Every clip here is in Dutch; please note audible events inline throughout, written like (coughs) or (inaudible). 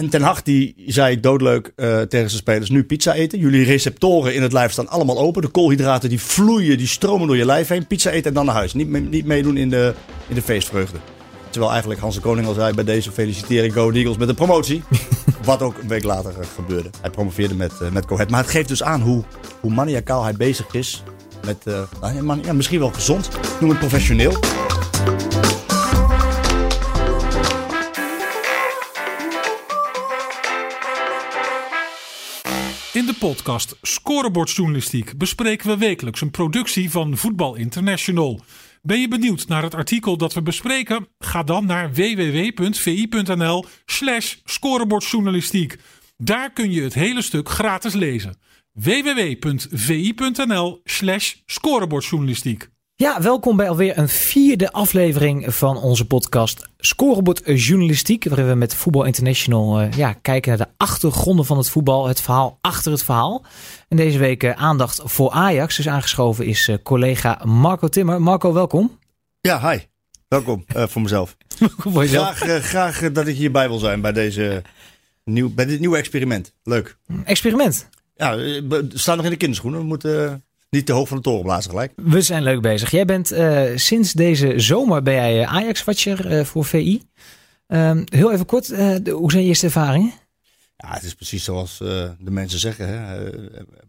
En Ten Hag die zei doodleuk uh, tegen zijn spelers, nu pizza eten. Jullie receptoren in het lijf staan allemaal open. De koolhydraten die vloeien, die stromen door je lijf heen. Pizza eten en dan naar huis. Niet, niet meedoen in de, in de feestvreugde. Terwijl eigenlijk Hans de Koning al zei bij deze felicitering Go Eagles met de promotie. (laughs) Wat ook een week later uh, gebeurde. Hij promoveerde met, uh, met Ahead. Maar het geeft dus aan hoe, hoe maniacaal hij bezig is. Met, uh, ja, misschien wel gezond. Noem het professioneel. Podcast Scorebordjournalistiek bespreken we wekelijks een productie van Voetbal International. Ben je benieuwd naar het artikel dat we bespreken? Ga dan naar www.vi.nl/slash scorebordjournalistiek. Daar kun je het hele stuk gratis lezen. www.vi.nl/slash scorebordjournalistiek. Ja, welkom bij alweer een vierde aflevering van onze podcast Scorebord Journalistiek. Waarin we met Voetbal International uh, ja, kijken naar de achtergronden van het voetbal. Het verhaal achter het verhaal. En deze week uh, aandacht voor Ajax. Dus aangeschoven is uh, collega Marco Timmer. Marco, welkom. Ja, hi. Welkom voor mezelf. (laughs) voor. Graag, graag dat ik hierbij wil zijn bij, deze nieuw, bij dit nieuwe experiment. Leuk. Experiment? Ja, we staan nog in de kinderschoenen. We moeten niet te hoog van de toren blazen gelijk. We zijn leuk bezig. Jij bent uh, sinds deze zomer ben jij Ajax-watcher uh, voor VI. Um, heel even kort, hoe zijn je eerste ervaringen? Ja, het is precies zoals de mensen zeggen. Hè?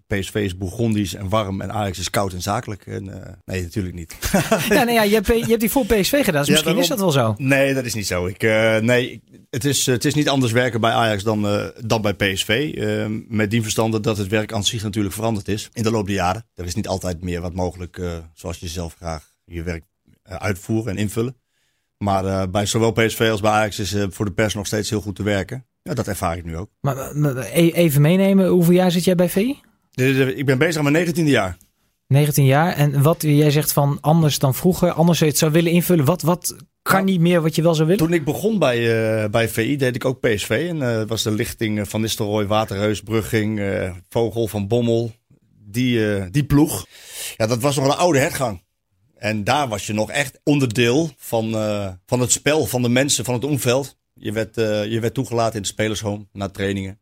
PSV is bourgondisch en warm en Ajax is koud en zakelijk. En, nee, natuurlijk niet. (laughs) ja, nee, ja, je, hebt, je hebt die voor PSV gedaan, dus ja, misschien daarom, is dat wel zo. Nee, dat is niet zo. Ik, nee, het is, het is niet anders werken bij Ajax dan, dan bij PSV. Uh, met die verstande dat het werk aan zich natuurlijk veranderd is in de loop der jaren. Er is niet altijd meer wat mogelijk zoals je zelf graag je werk uitvoeren en invullen. Maar bij zowel PSV als bij Ajax is voor de pers nog steeds heel goed te werken. Ja, dat ervaar ik nu ook. Maar, maar even meenemen, hoeveel jaar zit jij bij VI? Ik ben bezig aan mijn 19e jaar. 19 jaar. En wat jij zegt van anders dan vroeger, anders je het zou willen invullen. Wat, wat kan niet meer wat je wel zou willen? Toen ik begon bij, uh, bij VI deed ik ook PSV. En uh, was de lichting van Nistelrooy, Waterreus, Brugging, uh, Vogel van Bommel. Die, die ploeg. Ja, dat was nog een oude hergang. En daar was je nog echt onderdeel van, van het spel, van de mensen, van het omveld. Je werd, je werd toegelaten in de spelershome na trainingen.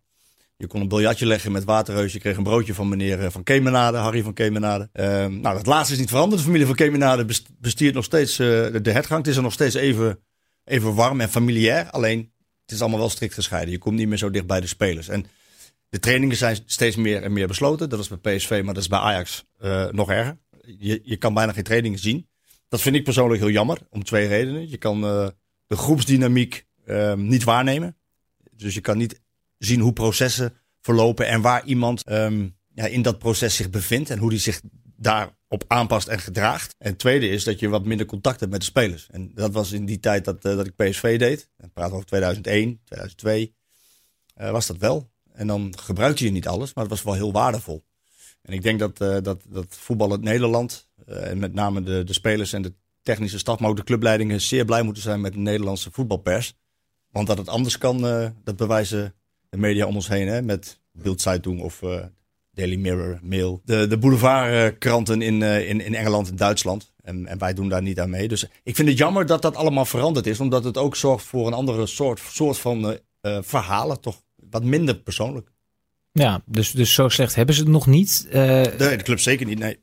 Je kon een biljartje leggen met Waterreus. Je kreeg een broodje van meneer Van Kemenade, Harry van Kemenade. Uh, nou, dat laatste is niet veranderd. De familie van Kemenade bestiert nog steeds uh, de hertgang. Het is er nog steeds even, even warm en familiair. Alleen, het is allemaal wel strikt gescheiden. Je komt niet meer zo dicht bij de spelers. En de trainingen zijn steeds meer en meer besloten. Dat is bij PSV, maar dat is bij Ajax nog erger. Je, je kan bijna geen trainingen zien. Dat vind ik persoonlijk heel jammer, om twee redenen. Je kan de groepsdynamiek ehm, niet waarnemen. Dus je kan niet zien hoe processen verlopen en waar iemand um, ja, in dat proces zich bevindt en hoe die zich daarop aanpast en gedraagt. En het tweede is dat je wat minder contact hebt met de spelers. En dat was in die tijd dat, uh, dat ik PSV deed. En praat over 2001, 2002. Uh, was dat wel. En dan gebruikte je niet alles, maar het was wel heel waardevol. En ik denk dat, uh, dat, dat voetbal in Nederland, en met name de, de spelers en de technische staf, maar ook de clubleidingen, zeer blij moeten zijn met de Nederlandse voetbalpers. Want dat het anders kan, dat bewijzen de media om ons heen, hè, met Bildzeitung of uh, Daily Mirror, Mail. De, de boulevardkranten in, uh, in, in Engeland en Duitsland. En, en wij doen daar niet aan mee. Dus ik vind het jammer dat dat allemaal veranderd is, omdat het ook zorgt voor een andere soort, soort van uh, verhalen, toch wat minder persoonlijk. Ja, dus, dus zo slecht hebben ze het nog niet. nee, de club zeker niet, nee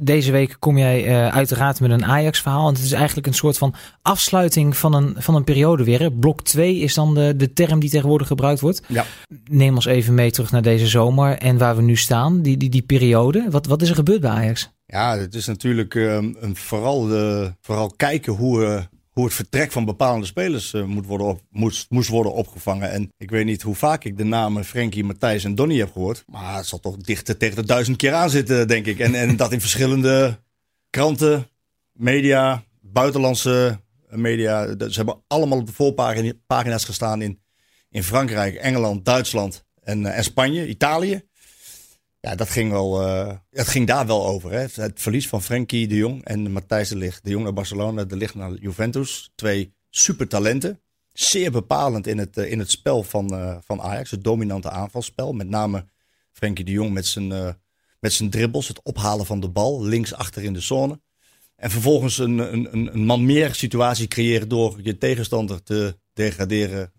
deze week kom jij uh, uiteraard met een Ajax-verhaal. En het is eigenlijk een soort van afsluiting van een, van een periode weer. Hè? Blok 2 is dan de, de term die tegenwoordig gebruikt wordt. Ja. Neem ons even mee terug naar deze zomer en waar we nu staan, die, die, die periode. Wat, wat is er gebeurd bij Ajax? Ja, het is natuurlijk um, een, vooral, de, vooral kijken hoe, uh, hoe het vertrek van bepaalde spelers uh, moet worden op, moest, worden opgevangen. En ik weet niet hoe vaak ik de namen Frenkie, Matthijs en Donny heb gehoord. Maar het zal toch dichter tegen de duizend keer aan zitten, denk ik. En, en dat in verschillende kranten, media, buitenlandse media. Ze hebben allemaal op de voorpagina's gestaan in, in Frankrijk, Engeland, Duitsland en, uh, en Spanje, Italië. Ja, dat ging, wel, uh, het ging daar wel over. Hè. Het verlies van Frenkie de Jong en Matthijs de Ligt. De Jong naar Barcelona, de Ligt naar Juventus. Twee supertalenten. Zeer bepalend in het, uh, in het spel van, uh, van Ajax. Het dominante aanvalspel. Met name Frenkie de Jong met zijn, met zijn dribbles. Het ophalen van de bal. Links achter in de zone. En vervolgens een, een, een man meer situatie creëren door je tegenstander te degraderen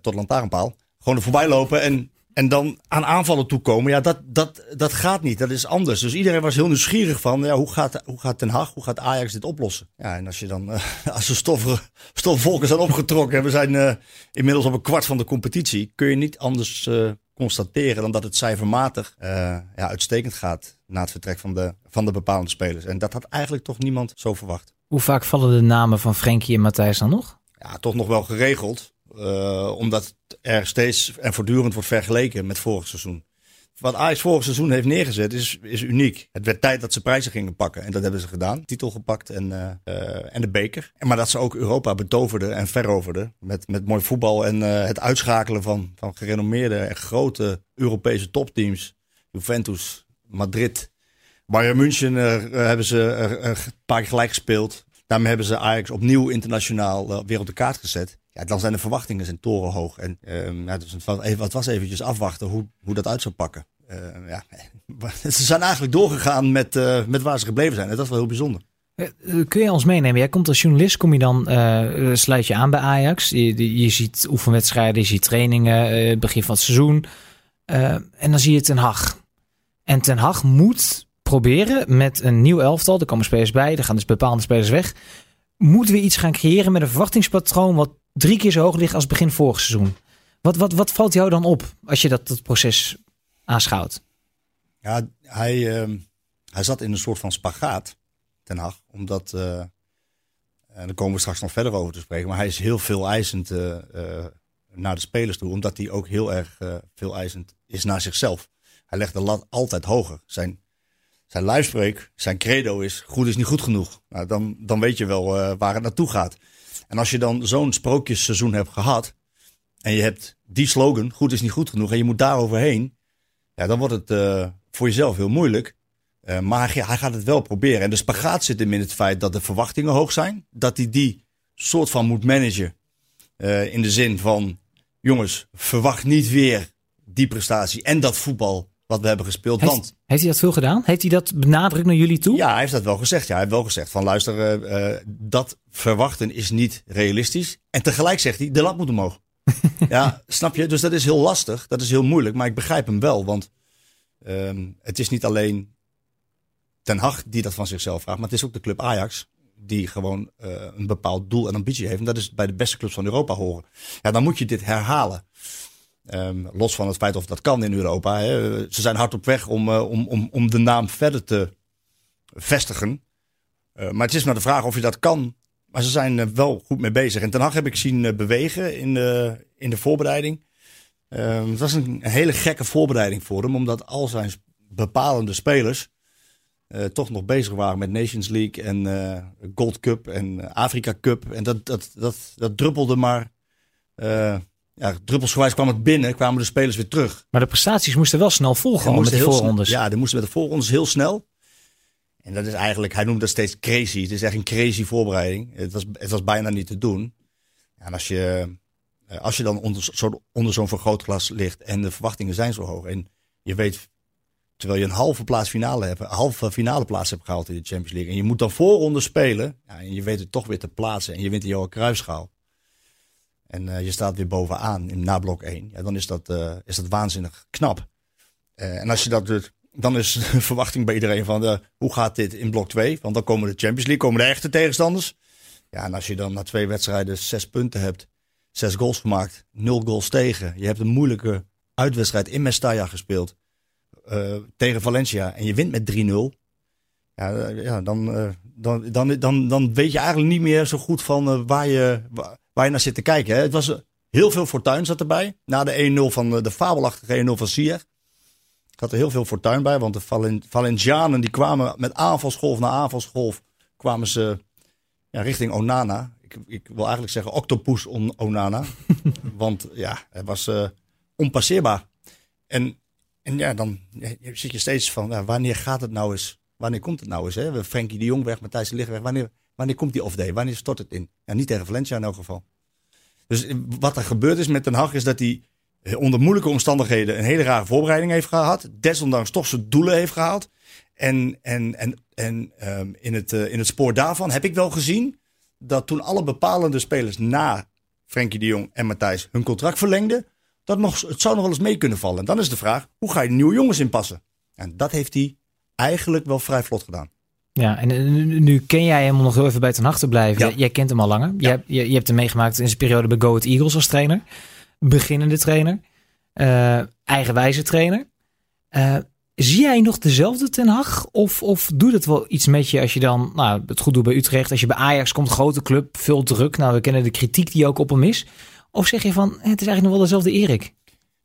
tot lantaarnpaal. gewoon er voorbij lopen en, en dan aan aanvallen toekomen. Ja, dat, dat, dat gaat niet. Dat is anders. Dus iedereen was heel nieuwsgierig van, ja, hoe gaat, hoe gaat Den Haag, hoe gaat Ajax dit oplossen? Ja, en als je dan, uh, (laughs) als de stoffen, stofwolken zijn opgetrokken en we zijn uh, inmiddels op een kwart van de competitie, kun je niet anders uh, constateren dan dat het cijfermatig ja, uitstekend gaat na het vertrek van de, van de bepalende spelers. En dat had eigenlijk toch niemand zo verwacht. Hoe vaak vallen de namen van Frenkie en Matthijs dan nog? Ja, toch nog wel geregeld. Uh, omdat er steeds en voortdurend wordt vergeleken met vorig seizoen. Wat Ajax vorig seizoen heeft neergezet is, is uniek. Het werd tijd dat ze prijzen gingen pakken. En dat hebben ze gedaan. Titel gepakt en, uh, uh, en de beker. Maar dat ze ook Europa betoverden en veroverden. Met, met mooi voetbal en het uitschakelen van, van gerenommeerde en grote Europese topteams. Juventus, Madrid, Bayern München hebben ze een paar keer gelijk gespeeld. Daarmee hebben ze Ajax opnieuw internationaal weer op de kaart gezet. Ja, dan zijn de verwachtingen zijn torenhoog. En uh, het was eventjes afwachten hoe, hoe dat uit zou pakken. Uh, ja. (laughs) Ze zijn eigenlijk doorgegaan met, uh, met waar ze gebleven zijn. En dat is wel heel bijzonder. Kun je ons meenemen? Jij komt als journalist, kom je dan, sluit je aan bij Ajax. Je, je ziet oefenwedstrijden, je ziet trainingen, begin van het seizoen. en dan zie je Ten Hag. En Ten Hag moet proberen met een nieuw elftal. Er komen spelers bij, er gaan dus bepaalde spelers weg. Moeten we iets gaan creëren met een verwachtingspatroon wat drie keer zo hoog ligt als begin vorig seizoen. Wat, wat, wat valt jou dan op als je dat, dat proces aanschouwt? Ja, hij, uh, hij zat in een soort van spagaat, Ten Hag. Omdat, uh, en daar komen we straks nog verder over te spreken, maar hij is heel veel eisend uh, naar de spelers toe. Omdat hij ook heel erg veel eisend is naar zichzelf. Hij legt de lat altijd hoger. Zijn, zijn lijfspreek, zijn credo is, goed is niet goed genoeg. Nou, dan, dan weet je wel waar het naartoe gaat. En als je dan zo'n sprookjesseizoen hebt gehad. En je hebt die slogan, goed is niet goed genoeg. En je moet daar overheen. Ja, dan wordt het uh, voor jezelf heel moeilijk. Uh, maar hij, hij, gaat het wel proberen. En de spagaat zit hem in het feit dat de verwachtingen hoog zijn. Dat hij die soort van moet managen. In de zin van, jongens, verwacht niet weer die prestatie en dat voetbal wat we hebben gespeeld. Heeft, want, heeft hij dat veel gedaan? Heeft hij dat benadrukt naar jullie toe? Ja, hij heeft dat wel gezegd. Ja, hij heeft wel gezegd van luister, uh, dat verwachten is niet realistisch. En tegelijk zegt hij, de lat moet omhoog. (laughs) ja, snap je? Dus dat is heel lastig. Dat is heel moeilijk. Maar ik begrijp hem wel. Want um, het is niet alleen Ten Hag die dat van zichzelf vraagt. Maar het is ook de club Ajax. Die gewoon uh, een bepaald doel en ambitie heeft. En dat is bij de beste clubs van Europa horen. Ja, dan moet je dit herhalen. Um, los van het feit of dat kan in Europa. Hè. Ze zijn hard op weg om, uh, om, om, om de naam verder te vestigen. Uh, maar het is maar de vraag of je dat kan. Maar ze zijn uh, wel goed mee bezig. En Ten Hag heb ik zien bewegen in de, in de voorbereiding. Um, het was een, een, hele gekke voorbereiding voor hem. Omdat al zijn bepalende spelers toch nog bezig waren met Nations League en Gold Cup en Afrika Cup. En dat, dat, dat, dat druppelde maar ja, druppelsgewijs kwam het binnen, kwamen de spelers weer terug. Maar de prestaties moesten wel snel volgen met de voorrondes. ja, die moesten met de voorrondes heel snel. En dat is eigenlijk, hij noemt dat steeds crazy. Het is echt een crazy voorbereiding. Het was, het was bijna niet te doen. En als je, eh, als je dan onder, zo, onder zo'n vergrootglas ligt en de verwachtingen zijn zo hoog. En je weet, terwijl je een halve plaats finale hebt, een halve finale plaats hebt gehaald in de Champions League. En je moet dan voorronde spelen. Ja, en je weet het toch weer te plaatsen. En je wint de Johan Cruijffschaal. En uh, je staat weer bovenaan in na blok 1. Ja, dan is dat, uh, is dat waanzinnig knap. Uh, en als je dat doet, dan is (laughs) de verwachting bij iedereen van hoe gaat dit in blok 2? Want dan komen de Champions League, komen de echte tegenstanders. Ja, en als je dan na twee wedstrijden zes punten hebt, zes goals gemaakt, nul goals tegen. Je hebt een moeilijke uitwedstrijd in Mestalla gespeeld tegen Valencia en je wint met 3-0. Ja, ja dan, dan, dan, dan, dan weet je eigenlijk niet meer zo goed van waar je... waar je naar zit te kijken. Hè. Het was heel veel fortuin zat erbij. Na de 1-0 van de fabelachtige 1-0 van Sier. Ik had er heel veel fortuin bij, want de Valencianen die kwamen met aanvalsgolf na aanvalsgolf. kwamen ze ja, richting Onana. Ik, ik, wil eigenlijk zeggen octopus on Onana. (laughs) want ja, het was uh, onpasseerbaar. En, en ja, dan zit je steeds van, ja, wanneer gaat het nou eens? Wanneer komt het nou eens? Hè? Frenkie de Jong weg, Matthijs de Ligt weg. Wanneer, Wanneer komt die off-day? Wanneer stort het in? Ja, niet tegen Valencia in elk geval. Dus wat er gebeurd is met Den Haag is dat hij onder moeilijke omstandigheden een hele rare voorbereiding heeft gehad. Desondanks toch zijn doelen heeft gehaald. En, en, en, en um, in, het, uh, in het spoor daarvan heb ik wel gezien dat toen alle bepalende spelers na Frenkie de Jong en Matthijs hun contract verlengden, dat het zou nog wel eens mee kunnen vallen. En dan is de vraag, hoe ga je nieuwe jongens inpassen? En dat heeft hij eigenlijk wel vrij vlot gedaan. Ja, en nu, ken jij hem om nog heel even bij ten achter te blijven. Ja. Jij kent hem al langer. Je, Ja. je, je hebt hem meegemaakt in zijn periode bij Go Ahead Eagles als trainer. Beginnende trainer. eh, eigenwijze trainer. Eh, zie jij nog dezelfde Ten Hag? Of, of doet het wel iets met je als je dan nou, het goed doet bij Utrecht? Als je bij Ajax komt, grote club, veel druk. Nou, we kennen de kritiek die ook op hem is. Of zeg je van, het is eigenlijk nog wel dezelfde Erik?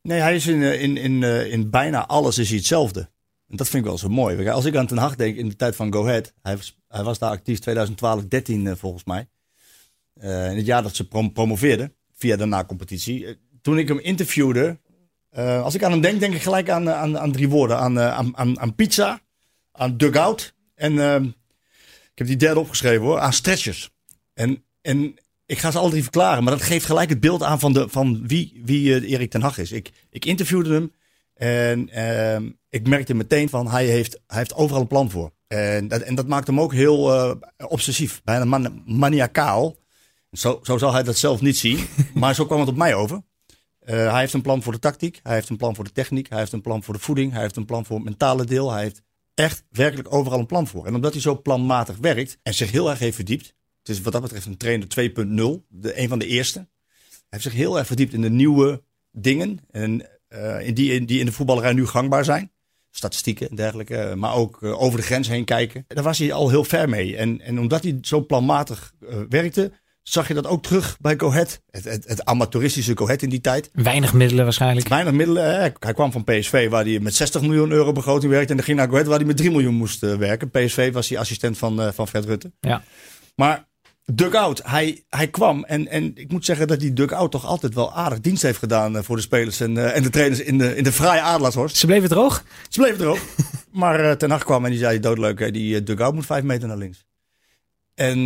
Nee, hij is in, eh, in, in, in bijna alles is hij hetzelfde. En dat vind ik wel zo mooi. Als ik aan Ten Hag denk in de tijd van Go Ahead. Hij was, hij was daar actief 2012, 13 eh, volgens mij. Eh, in het jaar dat ze prom promoveerden via de na-competitie. Eh, toen ik hem interviewde. als ik aan hem denk, denk ik gelijk aan, aan, aan drie woorden. Aan, aan, pizza, aan dugout en ehm, ik heb die derde opgeschreven hoor, aan stretchers. En, en ik ga ze alle drie verklaren, maar dat geeft gelijk het beeld aan van, de, van wie, wie Erik ten Hag is. Ik, ik interviewde hem en ehm, ik merkte meteen van hij heeft, hij heeft overal een plan voor. En dat, en dat maakt hem ook heel eh, obsessief, bijna man, maniacaal. Zo, zo zal hij dat zelf niet zien, (laughs) maar zo kwam het op mij over. Eh, hij heeft een plan voor de tactiek, hij heeft een plan voor de techniek, hij heeft een plan voor de voeding, hij heeft een plan voor het mentale deel. Hij heeft echt werkelijk overal een plan voor. En omdat hij zo planmatig werkt en zich heel erg heeft verdiept, het is wat dat betreft een trainer 2.0, de, een van de eerste. Hij heeft zich heel erg verdiept in de nieuwe dingen en, in die, in, die in de voetballerij nu gangbaar zijn. Statistieken en dergelijke, eh, maar ook eh, over de grens heen kijken. Daar was hij al heel ver mee. En, en omdat hij zo planmatig eh, werkte, zag je dat ook terug bij Ahead. Het, het, het amateuristische Ahead in die tijd. Weinig middelen waarschijnlijk. Weinig middelen. hè. Hij- kwam van PSV waar hij met 60 miljoen euro begroting werkte. En dan ging naar Ahead waar hij met 3 miljoen moest eh, werken. PSV was hij assistent van, eh, van Fred Rutte. Ja. Maar dugout, hij, hij kwam. En, en ik moet zeggen dat die dugout toch altijd wel aardig dienst heeft gedaan eh, voor de spelers en, eh, en de trainers in de, in de fraaie Adelaarshorst. Ze bleven droog. Ze bleven erop. (laughs) maar eh, ten Hag kwam en die zei doodleuk, hè, die dugout moet vijf meter naar links. En,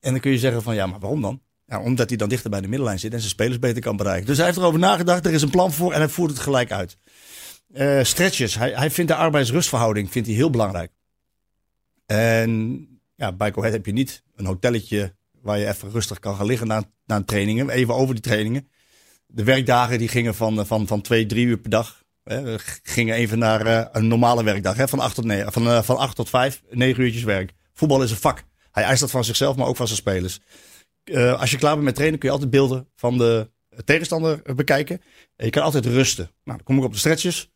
en dan kun je zeggen van ja, maar waarom dan? Ja, omdat hij dan dichter bij de middenlijn zit en zijn spelers beter kan bereiken. Dus hij heeft erover nagedacht, er is een plan voor en hij voert het gelijk uit. Eh stretches, hij, hij vindt de arbeidsrustverhouding vindt hij heel belangrijk. En ja, bij Go heb je niet een hotelletje waar je even rustig kan gaan liggen na, na trainingen. Even over die trainingen. De werkdagen die gingen van, eh, van, van twee, drie uur per dag. Hè, gingen even naar eh, een normale werkdag. Hè, van, acht tot negen, van, eh, van acht tot vijf, negen uurtjes werk. Voetbal is een vak. Hij eist dat van zichzelf, maar ook van zijn spelers. Als je klaar bent met trainen kun je altijd beelden van de tegenstander bekijken. En je kan altijd rusten. Nou, dan kom ik op de stretches.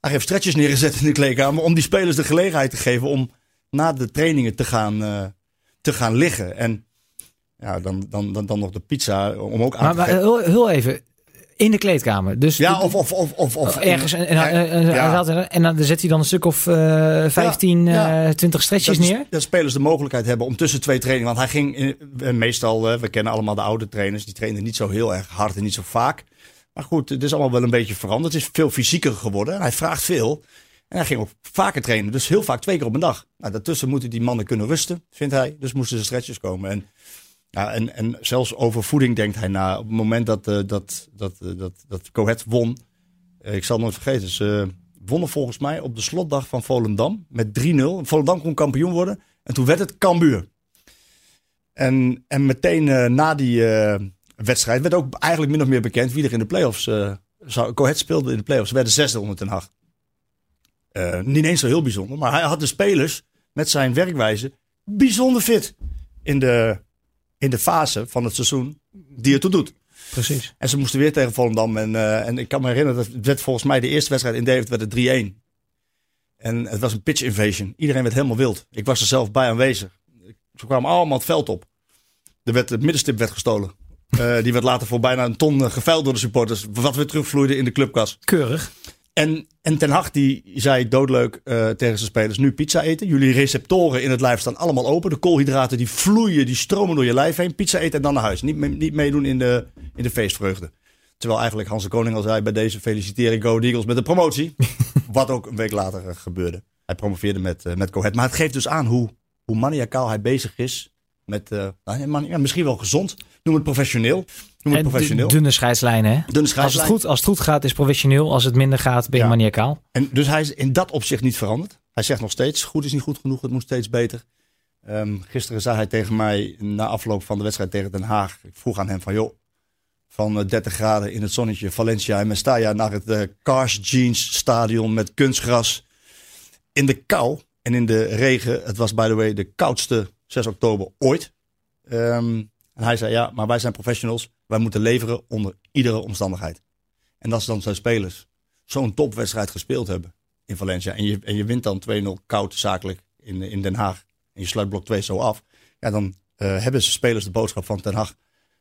Hij heeft stretches neergezet in de kleedkamer om die spelers de gelegenheid te geven om na de trainingen te gaan, eh, te gaan liggen. En ja, dan, dan, dan, dan nog de pizza om ook aan Maar, te maar heel, heel even, in de kleedkamer. Dus Ja, of, of, of, of, of ergens. En, en, Ja. er- en dan zet hij dan een stuk of eh 15, Ja, ja. eh 20 stretches dat, neer. dat spelers de mogelijkheid hebben om tussen twee trainingen. Want hij ging in- meestal, we kennen allemaal de oude trainers, die trainen niet zo heel erg hard en niet zo vaak. Maar goed, het is allemaal wel een beetje veranderd. Het is veel fysieker geworden. En hij vraagt veel. En hij ging ook vaker trainen. Dus heel vaak twee keer op een dag. Nou, daartussen moeten die mannen kunnen rusten, vindt hij. Dus moesten de stretches komen. En, ja, en, zelfs over voeding denkt hij na. Op het moment dat, eh, dat, dat, eh, dat, dat Ahead won. eh, ik zal het nooit vergeten. Ze wonnen volgens mij op de slotdag van Volendam met 3-0. Volendam kon kampioen worden. En toen werd het Cambuur. En, en meteen na die wedstrijd werd ook eigenlijk min of meer bekend wie er in de play-offs zou. Ahead speelde in de play-offs. Ze werden zesde onder Ten. Eh, niet eens zo heel bijzonder. Maar hij had de spelers met zijn werkwijze bijzonder fit. In de, in de fase van het seizoen die ertoe doet. Precies. En ze moesten weer tegen Volendam. En, eh, en ik kan me herinneren, dat het werd volgens mij de eerste wedstrijd in Deventer werd het 3-1. En het was een pitch invasion. Iedereen werd helemaal wild. Ik was er zelf bij aanwezig. Ze kwamen allemaal het veld op. Er werd, het middenstip werd gestolen. Eh, die werd later voor bijna een ton geveild door de supporters. Wat weer terugvloeide in de clubkas. Keurig. En, en Ten Hag die zei doodleuk eh, tegen zijn spelers, nu pizza eten. Jullie receptoren in het lijf staan allemaal open. De koolhydraten die vloeien, die stromen door je lijf heen. Pizza eten en dan naar huis. Niet, niet meedoen in de, in de feestvreugde. Terwijl eigenlijk Hans de Koning al zei, bij deze feliciteer ik Go Eagles met de promotie. (laughs) Wat ook een week later eh, gebeurde. Hij promoveerde met, eh, met. Maar het geeft dus aan hoe, hoe maniacaal hij bezig is. Met, eh, nou, ja, misschien wel gezond. Noem het professioneel. Noem het En professioneel. dunne scheidslijnen, hè? Dunne Als het, goed, als het goed gaat, is professioneel. Als het minder gaat, ben je Ja. maniacaal. En dus hij is in dat opzicht niet veranderd. Hij zegt nog steeds, goed is niet goed genoeg, het moet steeds beter. Ehm, gisteren zei hij tegen mij, na afloop van de wedstrijd tegen Den Haag, ik vroeg aan hem van, joh, van eh, 30 graden in het zonnetje Valencia en Mestalla naar het eh, Cars Jeans stadion met kunstgras. In de kou en in de regen. Het was by the way de koudste 6 oktober ooit. Ehm, en hij zei ja, maar wij zijn professionals. Wij moeten leveren onder iedere omstandigheid. En dat is dan zijn spelers zo'n topwedstrijd gespeeld hebben in Valencia. En je, en je wint dan 2-0 koud zakelijk in, in Den Haag. En je sluit blok 2 zo af. Ja, dan eh, hebben ze spelers de boodschap van Den Haag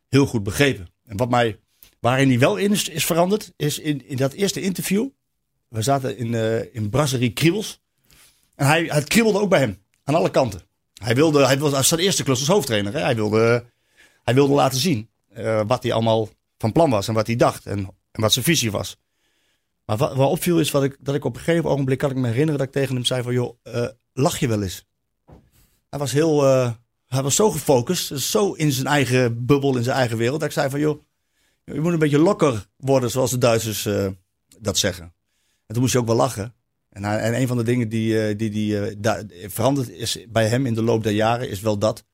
heel goed begrepen. En wat mij, waarin hij wel in is, is veranderd, is in, in dat eerste interview. We zaten in, uh, in Brasserie Kriebels. En hij, het kriebelde ook bij hem, aan alle kanten. Hij wilde, hij als zijn eerste klus als hoofdtrainer. Hè? Hij, wilde, hij wilde laten zien uh, wat hij allemaal van plan was en wat hij dacht en, en wat zijn visie was. Maar wat, opviel is wat ik, dat ik op een gegeven ogenblik kan ik me herinneren dat ik tegen hem zei van joh, uh, lach je wel eens? Hij was heel, uh, hij was zo gefocust, zo in zijn eigen bubbel, in zijn eigen wereld. Dat ik zei van joh, je moet een beetje lokker worden zoals de Duitsers dat zeggen. En toen moest je ook wel lachen. En, en een van de dingen die, die, die daar veranderd is bij hem in de loop der jaren is wel dat.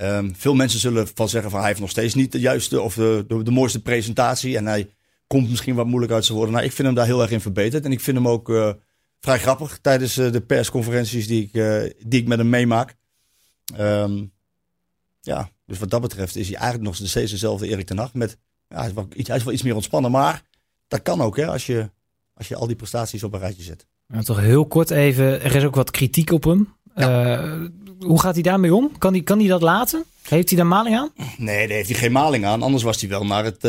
Um, veel mensen zullen van zeggen van hij heeft nog steeds niet de juiste of de, de, mooiste presentatie. En hij komt misschien wat moeilijk uit zijn woorden. Nou, ik vind hem daar heel erg in verbeterd. En ik vind hem ook uh, vrij grappig tijdens de persconferenties die ik, die ik met hem meemaak. Um, ja, dus wat dat betreft is hij eigenlijk nog steeds dezelfde Erik ten Hag. Met, ja, hij, is wel, hij is wel iets meer ontspannen, maar dat kan ook hè, als, je, als je al die prestaties op een rijtje zet. Nou, toch heel kort even, er is ook wat kritiek op hem. Ja. hoe gaat hij daarmee om? Kan hij, kan hij dat laten? Heeft hij daar maling aan? Nee, daar heeft hij geen maling aan. Anders was hij wel naar het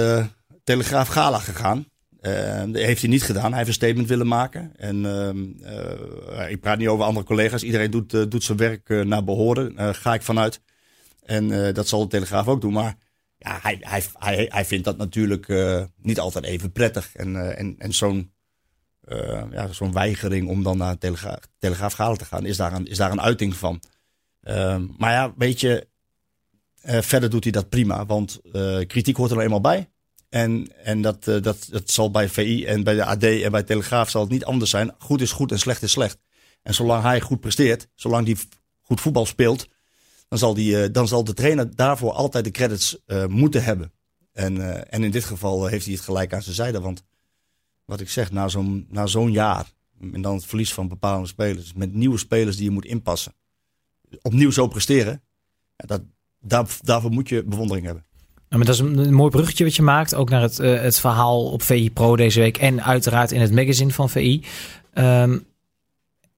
Telegraaf Gala gegaan. Uh, dat heeft hij niet gedaan. Hij heeft een statement willen maken. En uh, ik praat niet over andere collega's. Iedereen doet, doet zijn werk naar behoren. ga ik vanuit. En dat zal de Telegraaf ook doen. Maar ja, hij, hij, hij, hij vindt dat natuurlijk niet altijd even prettig. En, en, en zo'n ja, zo'n weigering om dan naar Telegraaf, te gaan, is daar een, is daar een uiting van. Ehm, maar ja, weet je, verder doet hij dat prima. Want kritiek hoort er eenmaal bij. En, en dat, dat, dat zal bij VI en bij de AD en bij Telegraaf zal het niet anders zijn. Goed is goed en slecht is slecht. En zolang hij goed presteert, zolang hij goed voetbal speelt, dan zal, die, dan zal de trainer daarvoor altijd de credits moeten hebben. En, en in dit geval heeft hij het gelijk aan zijn zijde. Want wat ik zeg, na zo'n na zo'n jaar en dan het verlies van bepaalde spelers, met nieuwe spelers die je moet inpassen, opnieuw zo presteren, dat, daar, daarvoor moet je bewondering hebben. Maar dat is een, mooi bruggetje wat je maakt. Ook naar het, uh, het verhaal op VI Pro deze week. En uiteraard in het magazine van VI. Um,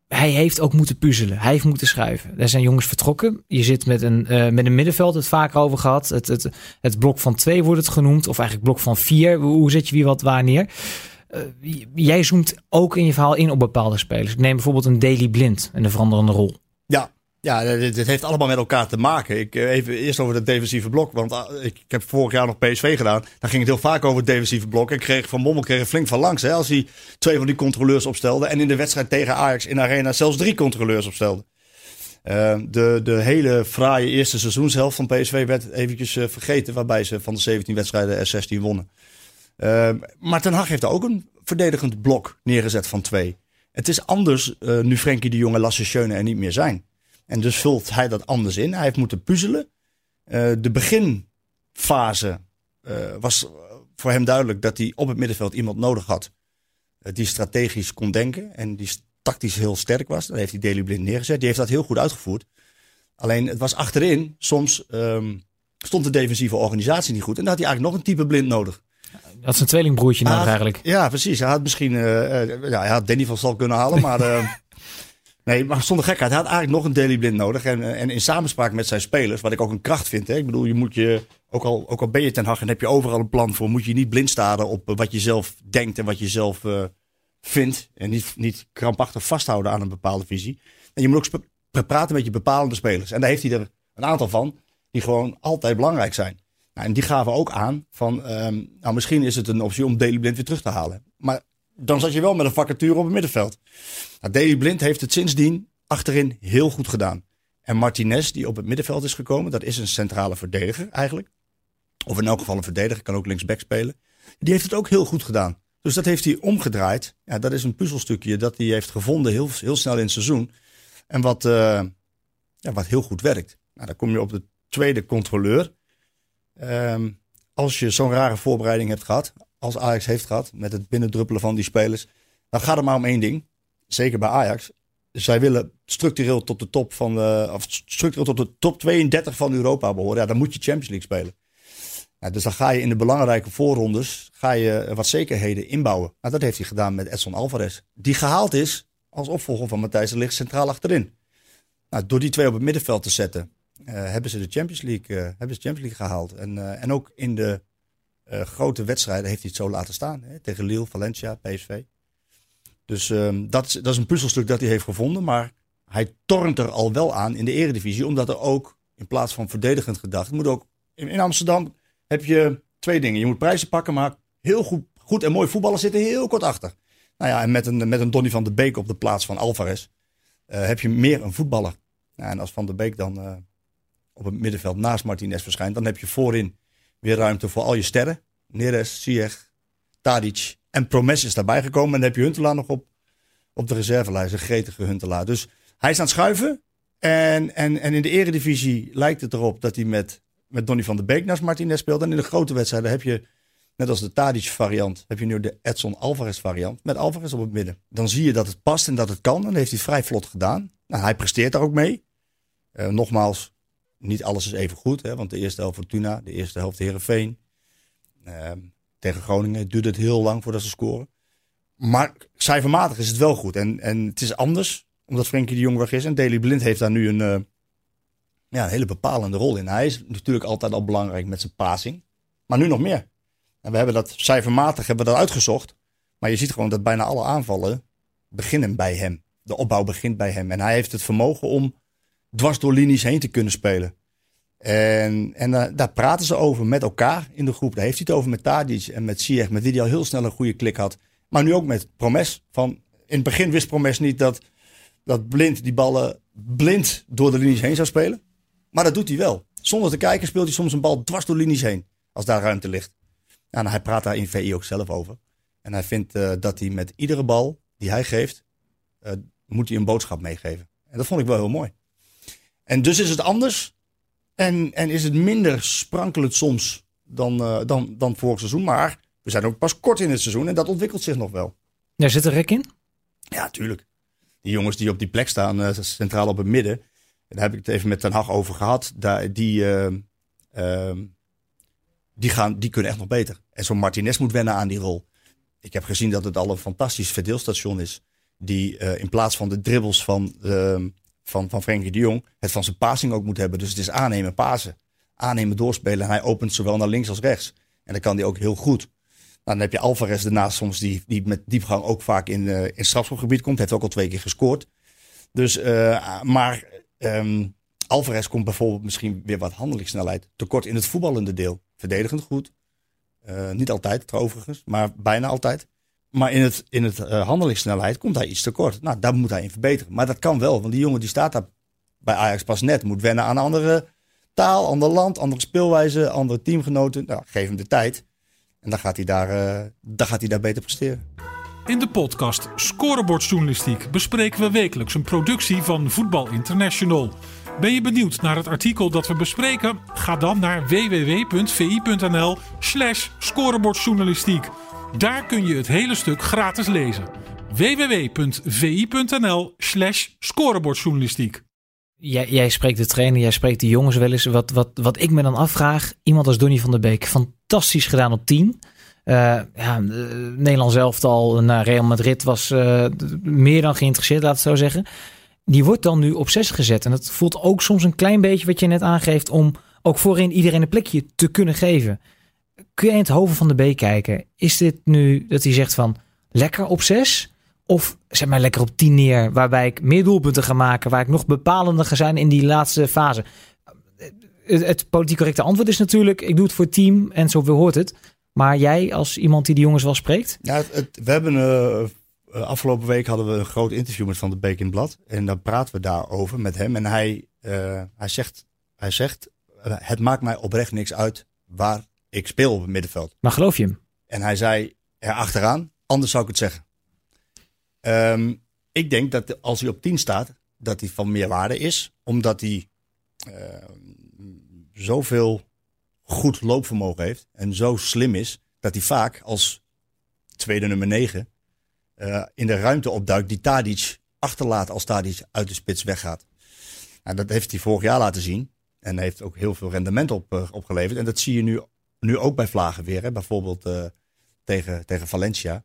hij heeft ook moeten puzzelen. Hij heeft moeten schuiven. Er zijn jongens vertrokken. Je zit met een, uh, met een middenveld, het vaak over gehad. Het, het, het blok van twee wordt het genoemd. Of eigenlijk blok van vier. Hoe zet je wie wat waar neer? Uh, jij zoomt ook in je verhaal in op bepaalde spelers. Ik neem bijvoorbeeld een Daily Blind en de veranderende rol. Ja, ja, dit, heeft allemaal met elkaar te maken. Ik, even eerst over het defensieve blok. Want ik, ik, heb vorig jaar nog PSV gedaan. Dan ging het heel vaak over het defensieve blok. Ik kreeg van Bommel kreeg flink van langs. Hè, als hij twee van die controleurs opstelde. En in de wedstrijd tegen Ajax in Arena zelfs drie controleurs opstelde. Uh, de, de hele fraaie eerste seizoenshelft van PSV werd eventjes vergeten. Waarbij ze van de 17 wedstrijden er 16 wonnen. Uh, maar Ten Hag heeft ook een verdedigend blok neergezet van twee. Het is anders nu Frenkie de Jonge, Lasse Schöne er niet meer zijn. En dus vult hij dat anders in. Hij heeft moeten puzzelen. Uh, de beginfase uh, was voor hem duidelijk dat hij op het middenveld iemand nodig had. Die strategisch kon denken en die tactisch heel sterk was. Dan heeft hij Daley Blind neergezet. Die heeft dat heel goed uitgevoerd. Alleen het was achterin. Soms um, stond de defensieve organisatie niet goed. En dan had hij eigenlijk nog een type blind nodig. Dat is een tweelingbroertje nodig eigenlijk. Ja, precies. Hij had misschien ja, hij had Danny van Stal kunnen halen. Maar (laughs) Nee, maar zonder gekheid. Hij had eigenlijk nog een Daily Blind nodig. En, en in samenspraak met zijn spelers, wat ik ook een kracht vind. Hè. Ik bedoel, je moet je, ook al, ook al ben je ten Hag en heb je overal een plan voor, moet je niet blind staren op wat je zelf denkt en wat je zelf uh, vindt. En niet, niet krampachtig vasthouden aan een bepaalde visie. En je moet ook praten met je bepalende spelers. En daar heeft hij er een aantal van, die gewoon altijd belangrijk zijn. En die gaven ook aan van, um, nou misschien is het een optie om Daily Blind weer terug te halen. Maar dan zat je wel met een vacature op het middenveld. Nou, Blind heeft het sindsdien achterin heel goed gedaan. En Martinez, die op het middenveld is gekomen, dat is een centrale verdediger eigenlijk. Of in elk geval een verdediger, kan ook linksback spelen. Die heeft het ook heel goed gedaan. Dus dat heeft hij omgedraaid. Ja, dat is een puzzelstukje dat hij heeft gevonden heel, heel snel in het seizoen. En wat, uh, ja, wat heel goed werkt. Nou, dan kom je op de tweede controleur. Um, als je zo'n rare voorbereiding hebt gehad, als Ajax heeft gehad, met het binnendruppelen van die spelers, dan gaat het maar om één ding. Zeker bij Ajax. Zij willen structureel tot de top van of structureel tot de top 32 van Europa behoren. Ja, dan moet je Champions League spelen. Nou, dus dan ga je in de belangrijke voorrondes ga je wat zekerheden inbouwen. Nou, dat heeft hij gedaan met Edson Alvarez. Die gehaald is als opvolger van Matthijs de Ligt centraal achterin. Nou, door die twee op het middenveld te zetten, hebben ze de Champions League, uh, hebben ze Champions League gehaald. En, uh, en ook in de grote wedstrijden heeft hij het zo laten staan. Hè, tegen Lille, Valencia, PSV. Dus um, dat, is, dat is een puzzelstuk dat hij heeft gevonden. Maar hij tornt er al wel aan in de eredivisie. Omdat er ook, in plaats van verdedigend gedacht, moet ook in, Amsterdam heb je twee dingen. Je moet prijzen pakken, maar heel goed, goed en mooi voetballen zitten heel kort achter. Nou ja, en met een, met een Donny van de Beek op de plaats van Alvarez heb je meer een voetballer. Nou, en als Van der Beek dan op het middenveld naast Martinez verschijnt, dan heb je voorin weer ruimte voor al je sterren. Neres, Ziyech, Tadic en Promes is daarbij gekomen. En dan heb je Huntelaar nog op, op de reservelijst, een gretige Huntelaar. Dus hij is aan het schuiven. En, en, en in de eredivisie lijkt het erop dat hij met, met Donny van der Beek naast Martinez speelt. En in de grote wedstrijden heb je Net als de Tadic variant heb je nu de Edson Alvarez variant met Alvarez op het midden. Dan zie je dat het past en dat het kan. En heeft hij vrij vlot gedaan. Nou, hij presteert daar ook mee. Uh, nogmaals, niet alles is even goed. Hè, want de eerste helft Fortuna, de eerste helft Herenveen. Uh, tegen Groningen duurt het heel lang voordat ze scoren. Maar cijfermatig is het wel goed. En, en het is anders, omdat Frenkie de Jong weg is. En Daley Blind heeft daar nu een, uh, ja, een hele bepalende rol in. Hij is natuurlijk altijd al belangrijk met zijn passing. Maar nu nog meer. En we hebben dat cijfermatig hebben dat uitgezocht. Maar je ziet gewoon dat bijna alle aanvallen beginnen bij hem. De opbouw begint bij hem. En hij heeft het vermogen om dwars door linies heen te kunnen spelen. En, en uh, daar praten ze over met elkaar in de groep. Daar heeft hij het over met Tadic en met Ziyech, met wie hij al heel snel een goede klik had. Maar nu ook met Promes. Van, in het begin wist Promes niet dat, dat Blind die ballen blind door de linies heen zou spelen. Maar dat doet hij wel. Zonder te kijken speelt hij soms een bal dwars door linies heen. Als daar ruimte ligt. Nou, hij praat daar in VI ook zelf over. En hij vindt uh, dat hij met iedere bal die hij geeft, uh, moet hij een boodschap meegeven. En dat vond ik wel heel mooi. En dus is het anders. En, en is het minder sprankelend soms dan, uh, dan, dan vorig seizoen. Maar we zijn ook pas kort in het seizoen en dat ontwikkelt zich nog wel. Daar zit er rek in? Ja, tuurlijk. Die jongens die op die plek staan, centraal op het midden. Daar heb ik het even met Ten Hag over gehad. Daar, die, die, gaan, die kunnen echt nog beter. En zo'n Martinez moet wennen aan die rol. Ik heb gezien dat het al een fantastisch verdeelstation is. Die in plaats van de dribbles van, uh, van, van Frenkie de Jong, het van zijn passing ook moet hebben. Dus het is aannemen, pasen. Aannemen, doorspelen. En hij opent zowel naar links als rechts. En dat kan hij ook heel goed. Nou, dan heb je Alvarez daarnaast soms die, die met diepgang ook vaak in, uh, in strafschopgebied komt. Heeft ook al twee keer gescoord. Dus, uh, maar um, Alvarez komt bijvoorbeeld misschien weer wat handelingssnelheid tekort in het voetballende deel. Verdedigend goed. Uh, niet altijd, overigens, maar bijna altijd. Maar in het, in het uh, handelingssnelheid komt hij iets tekort. Nou, daar moet hij in verbeteren. Maar dat kan wel, want die jongen die staat daar bij Ajax pas net. Moet wennen aan andere taal, ander land, andere speelwijze, andere teamgenoten. Nou, geef hem de tijd. En dan gaat hij daar, uh, dan gaat hij daar beter presteren. In de podcast Scorebordjournalistiek bespreken we wekelijks een productie van Voetbal International. Ben je benieuwd naar het artikel dat we bespreken? Ga dan naar www.vi.nl slash scorebordjournalistiek. Daar kun je het hele stuk gratis lezen. www.vi.nl slash scorebordjournalistiek. Jij, jij spreekt de trainer, jij spreekt de jongens wel eens. Wat, wat, wat ik me dan afvraag, iemand als Donny van der Beek, fantastisch gedaan op 10. Uh, ja, Nederland zelf al naar Real Madrid was uh, meer dan geïnteresseerd, laat het zo zeggen die wordt dan nu op 6 gezet. En dat voelt ook soms een klein beetje wat je net aangeeft om ook voorin iedereen een plekje te kunnen geven. Kun jij in het hoven van de B kijken? Is dit nu dat hij zegt van lekker op 6? Of zeg maar lekker op 10 neer, waarbij ik meer doelpunten ga maken, waar ik nog bepalender ga zijn in die laatste fase? Het, politiek correcte antwoord is natuurlijk, ik doe het voor het team en zo hoort het. Maar jij als iemand die de jongens wel spreekt? Ja, we hebben uh, afgelopen week hadden we een groot interview met Van de Beek in het blad. En dan praten we daarover met hem. En hij, uh, hij zegt, hij zegt uh, het maakt mij oprecht niks uit waar ik speel op het middenveld. Maar geloof je hem? En hij zei er achteraan, anders zou ik het zeggen. Um, ik denk dat als hij op 10 staat, dat hij van meer waarde is. Omdat hij zoveel goed loopvermogen heeft. En zo slim is dat hij vaak als tweede nummer 9 uh, in de ruimte opduikt die Tadic achterlaat als Tadic uit de spits weggaat. Nou, dat heeft hij vorig jaar laten zien. En heeft ook heel veel rendement op, uh, opgeleverd. En dat zie je nu, nu ook bij Vlagen weer. Hè? Bijvoorbeeld uh, tegen, tegen Valencia.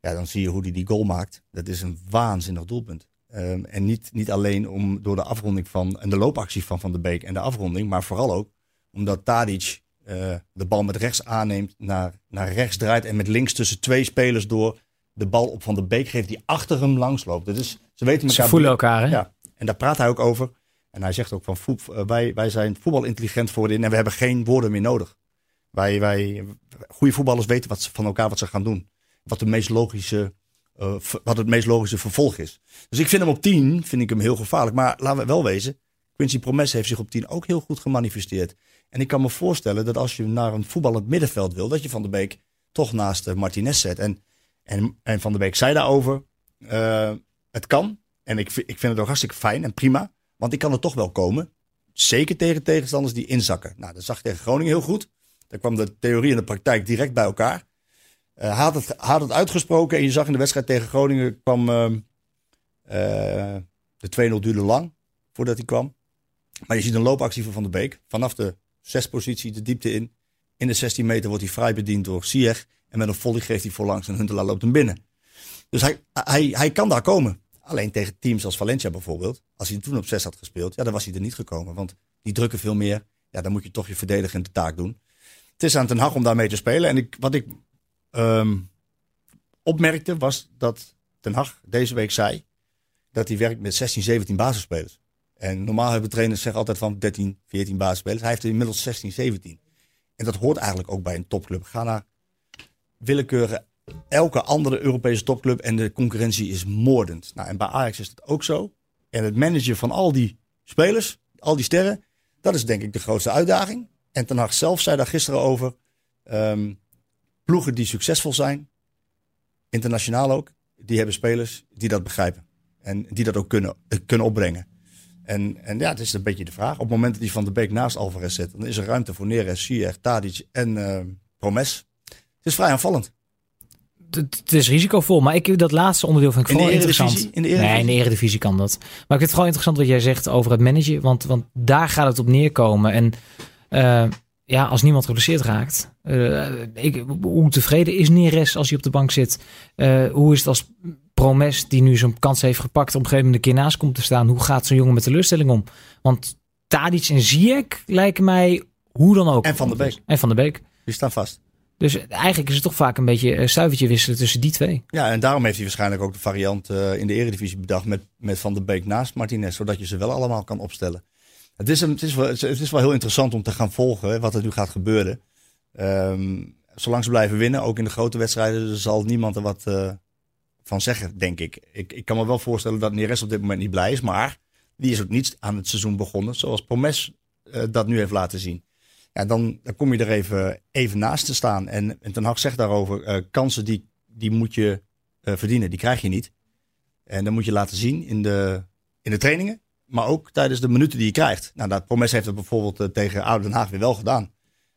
Ja, dan zie je hoe hij die goal maakt. Dat is een waanzinnig doelpunt. Um, en niet, niet alleen om, door de afronding van en de loopactie van Van de Beek en de afronding, maar vooral ook omdat Tadic uh, de bal met rechts aanneemt, naar, naar rechts draait en met links tussen twee spelers door de bal op Van de Beek geeft die achter hem langs loopt. Dat is, ze weten elkaar. Ze voelen elkaar, hè? Ja, en daar praat hij ook over. En hij zegt ook van voet, wij, wij zijn voetbalintelligent voorin en we hebben geen woorden meer nodig. Wij, wij, goede voetballers weten wat ze, van elkaar wat ze gaan doen. Wat, de meest logische, uh, wat het meest logische vervolg is. Dus ik vind hem op 10 vind ik hem heel gevaarlijk. Maar laten we wel wezen, Quincy Promes heeft zich op 10 ook heel goed gemanifesteerd. En ik kan me voorstellen dat als je naar een voetballend middenveld wil, dat je Van der Beek toch naast uh, Martinez zet. En, en, en Van der Beek zei daarover, uh, het kan. En ik, ik vind het ook hartstikke fijn en prima. Want ik kan er toch wel komen. Zeker tegen tegenstanders die inzakken. Nou, dat zag ik tegen Groningen heel goed. Daar kwam de theorie en de praktijk direct bij elkaar. Uh, hij, had het, had het uitgesproken en je zag in de wedstrijd tegen Groningen kwam... Uh, uh, de 2-0 duurde lang voordat hij kwam. Maar je ziet een loopactie van Van der Beek. Vanaf de zespositie de diepte in. In de 16 meter wordt hij vrij bediend door Sieg. En met een volley geeft hij voorlangs en Huntelaar loopt hem binnen. Dus hij, hij, hij kan daar komen. Alleen tegen teams als Valencia bijvoorbeeld. Als hij toen op 6 had gespeeld, ja, dan was hij er niet gekomen. Want die drukken veel meer. Ja, dan moet je toch je verdedigende taak doen. Het is aan Ten Hag om daarmee te spelen. En ik, wat ik um, opmerkte was dat Ten Hag deze week zei dat hij werkt met 16, 17 basisspelers. En normaal hebben trainers zeggen altijd van 13, 14 basisspelers. Hij heeft er inmiddels 16, 17. En dat hoort eigenlijk ook bij een topclub. Ga naar willekeurige elke andere Europese topclub en de concurrentie is moordend. Nou, en bij Ajax is het ook zo. En het managen van al die spelers, al die sterren, dat is denk ik de grootste uitdaging. En Ten Hag zelf zei daar gisteren over. Um, ploegen die succesvol zijn, internationaal ook, die hebben spelers die dat begrijpen. En die dat ook kunnen, kunnen opbrengen. En, en ja, het is een beetje de vraag. Op het moment dat hij Van de Beek naast Alvarez zet, dan is er ruimte voor Neres, Sier, Tadic en uh, Promes. Het is vrij aanvallend. Het is risicovol, maar ik dat laatste onderdeel vind ik vooral interessant. In de Eredivisie? Nee, in de Eredivisie kan dat. Maar ik vind het vooral interessant wat jij zegt over het managen, want, want daar gaat het op neerkomen. En uh, ja, als niemand geblesseerd raakt, uh, ik, hoe tevreden is Neres als hij op de bank zit? Uh, hoe is het als Promes, die nu zo'n kans heeft gepakt, op een gegeven moment een keer naast komt te staan? Hoe gaat zo'n jongen met teleurstelling om? Want Tadic en Ziyech lijken mij hoe dan ook. En Van der Beek. En Van der Beek. Die staan vast. Dus eigenlijk is het toch vaak een beetje een stuivertje wisselen tussen die twee. Ja, en daarom heeft hij waarschijnlijk ook de variant uh, in de Eredivisie bedacht met, met Van der Beek naast Martinez, zodat je ze wel allemaal kan opstellen. Het is, het is, wel, het is wel heel interessant om te gaan volgen wat er nu gaat gebeuren. Um, zolang ze blijven winnen, ook in de grote wedstrijden, zal niemand er wat uh, van zeggen, denk ik. ik. Ik kan me wel voorstellen dat Neres op dit moment niet blij is, maar die is ook niet aan het seizoen begonnen, zoals Promes uh, dat nu heeft laten zien. Ja, dan, dan kom je er even, even naast te staan. En, en Ten Hag zegt daarover, uh, kansen die, die moet je verdienen, die krijg je niet. En dan moet je laten zien in de, in de trainingen, maar ook tijdens de minuten die je krijgt. Nou, dat Promes heeft het bijvoorbeeld uh, tegen Oude Den Haag weer wel gedaan.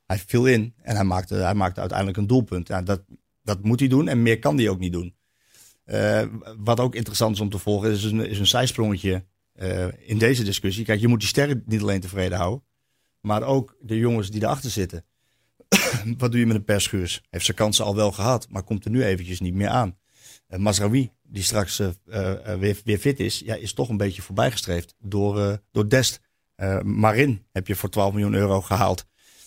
Hij viel in en hij maakte, hij maakte uiteindelijk een doelpunt. Ja, dat, dat moet hij doen en meer kan hij ook niet doen. wat ook interessant is om te volgen is een, is een zijsprongetje in deze discussie. Kijk, je moet die sterren niet alleen tevreden houden. Maar ook de jongens die erachter zitten. (coughs) Wat doe je met een perschuurs? Heeft zijn kansen al wel gehad, maar komt er nu eventjes niet meer aan. Uh, Masraoui, die straks uh, uh, weer, weer, fit is, ja, is toch een beetje voorbijgestreefd door, door Dest. Marin heb je voor 12 miljoen euro gehaald.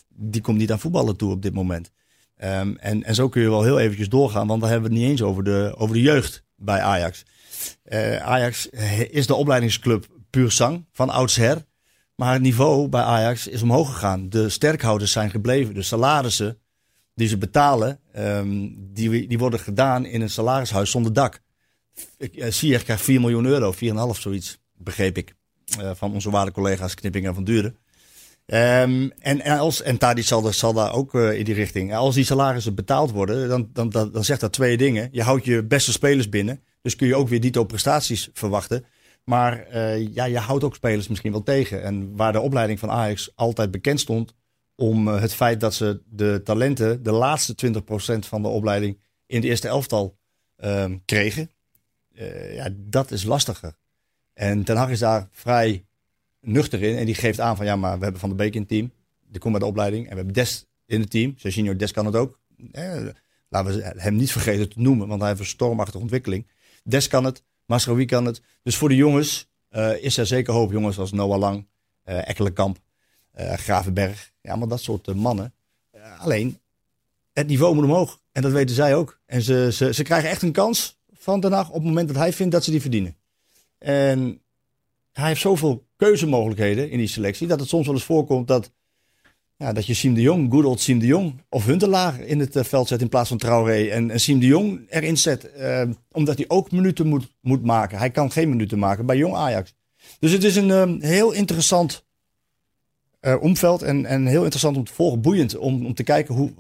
Die komt niet aan voetballen toe op dit moment. Um, en, en zo kun je wel heel eventjes doorgaan, want dan hebben we het niet eens over de, over de jeugd bij Ajax. Ajax is de opleidingsclub puur sang van oudsher. Maar het niveau bij Ajax is omhoog gegaan. De sterkhouders zijn gebleven. De salarissen die ze betalen, um, die, die worden gedaan in een salarishuis zonder dak. Sier krijgt 4 miljoen euro, 4,5 zoiets, begreep ik. Uh, van onze waarde collega's Knipping en Van Duren. Um, en, en, als, en zal, zal daar ook uh, in die richting. Als die salarissen betaald worden, dan, dan, dan, zegt dat twee dingen. Je houdt je beste spelers binnen. Dus kun je ook weer dito prestaties verwachten. Maar ja, je houdt ook spelers misschien wel tegen. En waar de opleiding van Ajax altijd bekend stond om het feit dat ze de talenten, de laatste 20% van de opleiding, in de eerste elftal ehm, kregen. Ja, dat is lastiger. En Ten Hag is daar vrij nuchter in. En die geeft aan van ja, maar we hebben Van de Beek in het team. Die komt bij de opleiding. En we hebben Des in het team. Jorginho Des kan het ook. Eh, laten we hem niet vergeten te noemen, want hij heeft een stormachtige ontwikkeling. Des kan het, Masraoui kan het. Dus voor de jongens uh, is er zeker hoop. Jongens als Noah Lang, uh, Ekkelenkamp, uh, Gravenberg. Ja, maar dat soort mannen. alleen, het niveau moet omhoog. En dat weten zij ook. En ze, ze, ze krijgen echt een kans van Den op het moment dat hij vindt dat ze die verdienen. En hij heeft zoveel keuzemogelijkheden in die selectie. Dat het soms wel eens voorkomt dat, ja, dat je Siem de Jong, good old Siem de Jong, of Huntelaar in het eh, veld zet in plaats van Traoré. En, en Siem de Jong erin zet, eh, omdat hij ook minuten moet, moet maken. Hij kan geen minuten maken bij Jong Ajax. Dus het is een uh, heel interessant uh, omveld en, en heel interessant om te volgen. Boeiend om, om te kijken hoe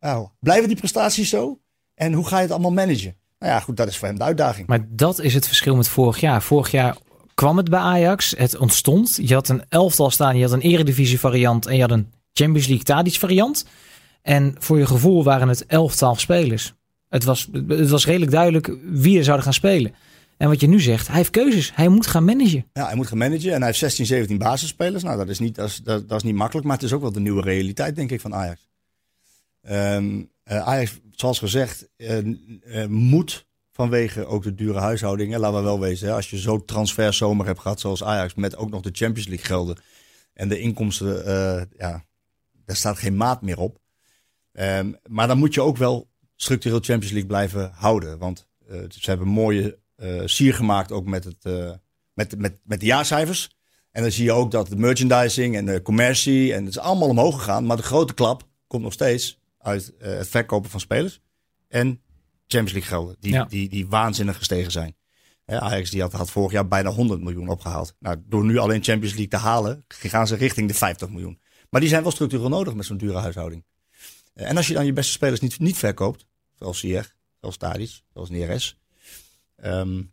uh, blijven die prestaties zo? En hoe ga je het allemaal managen? Nou ja, goed, dat is voor hem de uitdaging. Maar dat is het verschil met vorig jaar. Vorig jaar kwam het bij Ajax, het ontstond. Je had een elftal staan, je had een eredivisie variant en je had een Champions League Tadic variant. En voor je gevoel waren het elftal spelers. Het was, het was redelijk duidelijk wie er zouden gaan spelen. En wat je nu zegt, hij heeft keuzes. Hij moet gaan managen. Ja, hij moet gaan managen. En hij heeft 16, 17 basisspelers. Nou, dat is niet, dat is, dat, dat is niet makkelijk. Maar het is ook wel de nieuwe realiteit, denk ik, van Ajax. Um, uh, Ajax, zoals gezegd, uh, uh, moet vanwege ook de dure huishoudingen, laten we wel wezen, als je zo transferzomer hebt gehad zoals Ajax, met ook nog de Champions League gelden en de inkomsten, ja, daar staat geen maat meer op. Um, maar dan moet je ook wel structureel Champions League blijven houden, want ze hebben een mooie sier gemaakt ook met, het, met, met, met de jaarcijfers. En dan zie je ook dat de merchandising en de commercie, en het is allemaal omhoog gegaan, maar de grote klap komt nog steeds uit uh, het verkopen van spelers. En Champions League gelden, die, ja. die, die waanzinnig gestegen zijn. He, Ajax die had, had vorig jaar bijna 100 miljoen opgehaald. Nou, door nu alleen Champions League te halen, gaan ze richting de 50 miljoen. Maar die zijn wel structureel nodig met zo'n dure huishouding. Uh, en als je dan je beste spelers niet, niet verkoopt, zoals Sier, zoals Tadic, zoals Neres. Um,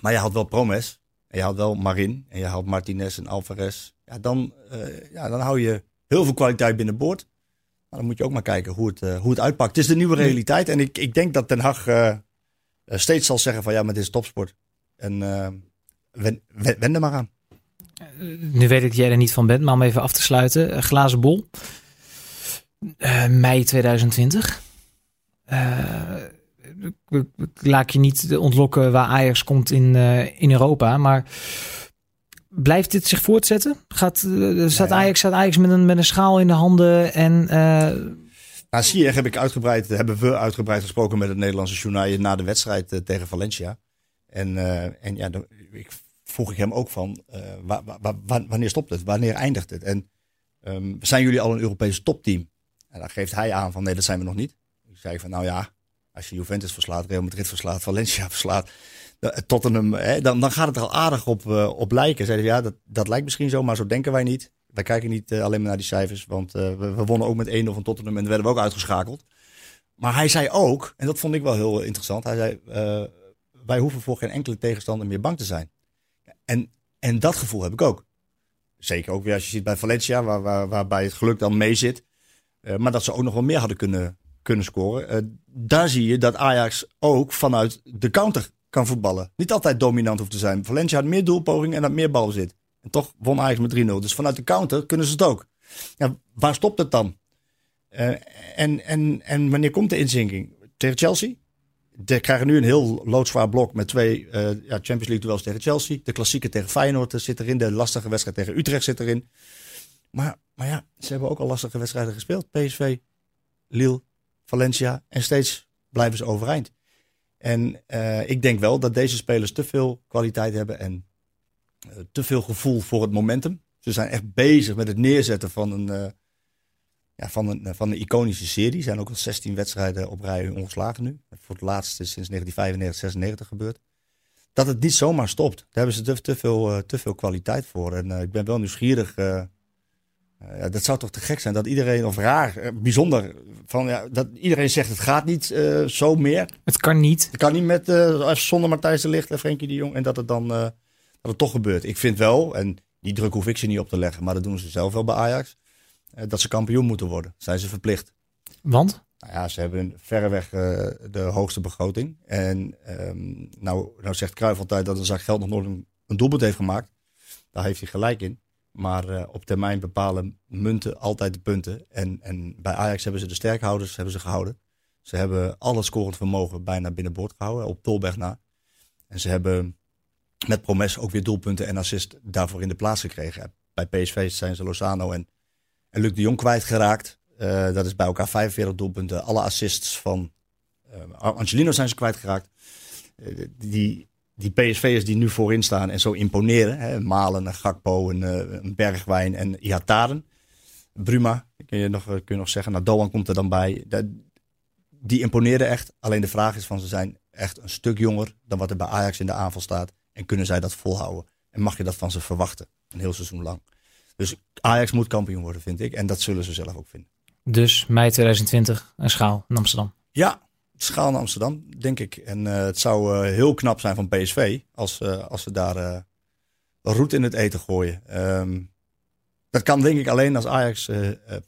maar je had wel Promes, en je had wel Marin, en je had Martinez en Alvarez. Ja, dan, uh, ja, dan hou je heel veel kwaliteit binnenboord. Maar dan moet je ook maar kijken hoe het, uh, hoe het uitpakt. Het is de nieuwe realiteit. En ik, ik denk dat Den Haag uh, steeds zal zeggen van ja, maar dit is topsport. En uh, wen, wen, er maar aan. Nu weet ik dat jij er niet van bent, maar om even af te sluiten. Glazen bol. mei 2020. laat je niet ontlokken waar Ajax komt in, in Europa. Maar Blijft dit zich voortzetten? Gaat, uh, staat, Ajax, staat Ajax met een, met een schaal in de handen en... Uh... Nou, Sier heb ik uitgebreid, hebben we uitgebreid gesproken met het Nederlandse journaal na de wedstrijd uh, tegen Valencia. En, uh, en ja, dan, ik, vroeg ik hem ook van, wa, wa, wa, wanneer stopt het? Wanneer eindigt het? En um, zijn jullie al een Europees topteam? En dan geeft hij aan van, nee, dat zijn we nog niet. Ik zei van, nou ja, als je Juventus verslaat, Real Madrid verslaat, Valencia (laughs) verslaat, Tottenham, hè, dan, dan gaat het er al aardig op, uh, op lijken. Zeiden ja, dat, dat lijkt misschien zo, maar zo denken wij niet. Wij kijken niet uh, alleen maar naar die cijfers, want we, we, wonnen ook met 1-0 van Tottenham en werden we ook uitgeschakeld. Maar hij zei ook, en dat vond ik wel heel interessant, hij zei, wij hoeven voor geen enkele tegenstander meer bang te zijn. En, en dat gevoel heb ik ook. Zeker ook weer als je ziet bij Valencia, waar, waar, waarbij het geluk dan mee zit. maar dat ze ook nog wel meer hadden kunnen, kunnen scoren. daar zie je dat Ajax ook vanuit de counter kan voetballen. Niet altijd dominant hoeft te zijn. Valencia had meer doelpogingen en had meer balbezit. En toch won Ajax met 3-0. Dus vanuit de counter kunnen ze het ook. Ja, waar stopt het dan? Uh, en, en, en wanneer komt de inzinking? Tegen Chelsea? Ze krijgen nu een heel loodzwaar blok met twee uh, ja, Champions League duels tegen Chelsea. De klassieke tegen Feyenoord zit erin. De lastige wedstrijd tegen Utrecht zit erin. Maar, maar ja, ze hebben ook al lastige wedstrijden gespeeld. PSV, Lille, Valencia. En steeds blijven ze overeind. En uh, ik denk wel dat deze spelers te veel kwaliteit hebben en uh, te veel gevoel voor het momentum. Ze zijn echt bezig met het neerzetten van een, uh, ja, van een, van een iconische serie. Er zijn ook al 16 wedstrijden op rij ongeslagen nu. Voor het laatste sinds 1995, 96 gebeurd. Dat het niet zomaar stopt. Daar hebben ze te, te veel, te veel kwaliteit voor. En ik ben wel nieuwsgierig uh, dat zou toch te gek zijn dat iedereen, of raar, uh, bijzonder, van, ja, dat iedereen zegt het gaat niet uh, zo meer. Het kan niet. Het kan niet met, zonder Matthijs de Ligt en Frenkie de Jong en dat het dan dat het toch gebeurt. Ik vind wel, en die druk hoef ik ze niet op te leggen, maar dat doen ze zelf wel bij Ajax. dat ze kampioen moeten worden. Zijn ze verplicht. Want? Nou ja, ze hebben verreweg uh, de hoogste begroting. En um, nou, nou zegt Cruijff altijd dat een zak geld nog nooit een, een doelpunt heeft gemaakt. Daar heeft hij gelijk in. Maar uh, op termijn bepalen munten altijd de punten. En, en bij Ajax hebben ze de sterkhouders hebben ze gehouden. Ze hebben al het scorend vermogen bijna binnenboord gehouden, op Tolberg na. En ze hebben met Promes ook weer doelpunten en assist daarvoor in de plaats gekregen. Bij PSV zijn ze Lozano en, en Luc de Jong kwijtgeraakt. Uh, dat is bij elkaar 45 doelpunten. Alle assists van uh, Angelino zijn ze kwijtgeraakt. Die, die PSV'ers die nu voorin staan en zo imponeren. Hè, Malen, Gakpo, en, een Bergwijn en Ihataren. Bruma, kun je, nog, kun je nog zeggen. Nou, Doan komt er dan bij. Die imponeren echt. Alleen de vraag is van ze zijn echt een stuk jonger dan wat er bij Ajax in de aanval staat. En kunnen zij dat volhouden? En mag je dat van ze verwachten? Een heel seizoen lang. Dus Ajax moet kampioen worden, vind ik. En dat zullen ze zelf ook vinden. Dus mei 2020 een schaal in Amsterdam. Ja, schaal in Amsterdam, denk ik. En uh, het zou uh, heel knap zijn van PSV als, uh, als ze daar roet in het eten gooien. Um, dat kan denk ik alleen als Ajax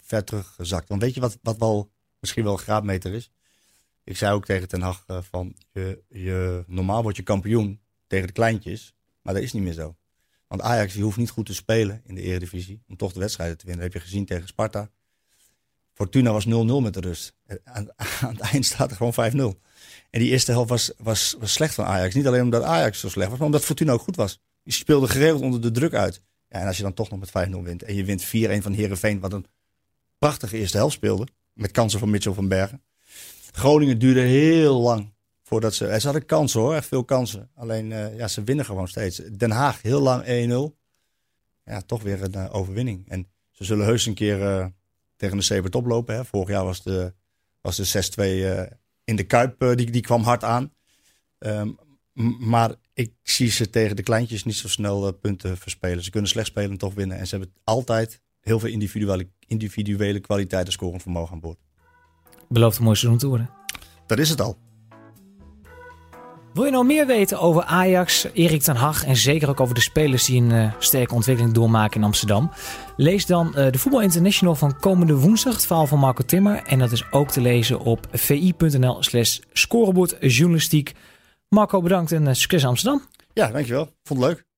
ver teruggezakt. Want weet je wat, wat wel misschien wel een graadmeter is? Ik zei ook tegen Ten Hag van, je, je, normaal word je kampioen tegen de kleintjes, maar dat is niet meer zo. Want Ajax die hoeft niet goed te spelen in de Eredivisie om toch de wedstrijden te winnen. Dat heb je gezien tegen Sparta. Fortuna was 0-0 met de rust. Aan, (laughs) aan, het eind staat er gewoon 5-0. En die eerste helft was, was, was slecht van Ajax. Niet alleen omdat Ajax zo slecht was, maar omdat Fortuna ook goed was. Die speelde geregeld onder de druk uit. Ja, en als je dan toch nog met 5-0 wint en je wint 4-1 van Herenveen, wat een prachtige eerste helft speelde. Met kansen van Mitchell van Bergen. Groningen duurde heel lang voordat ze. Ze hadden kansen hoor, echt veel kansen. Alleen uh, ja, ze winnen gewoon steeds. Den Haag heel lang 1-0. Ja, toch weer een uh, overwinning. En ze zullen heus een keer uh, tegen de Sebert oplopen. Hè. Vorig jaar was de, was de 6-2 in de Kuip, die, die kwam hard aan. Um, maar ik zie ze tegen de kleintjes niet zo snel punten verspelen. Ze kunnen slecht spelen en toch winnen. En ze hebben altijd heel veel individuele, individuele kwaliteiten scorend vermogen aan boord. Belooft een mooi seizoen te worden. Dat is het al. Wil je nou meer weten over Ajax, Erik ten Hag en zeker ook over de spelers die een uh, sterke ontwikkeling doormaken in Amsterdam? Lees dan uh, de Voetbal International van komende woensdag, het verhaal van Marco Timmer. En dat is ook te lezen op vi.nl slash scorebordjournalistiek. Marco, bedankt en uh, succes Amsterdam. Ja, dankjewel. Vond het leuk.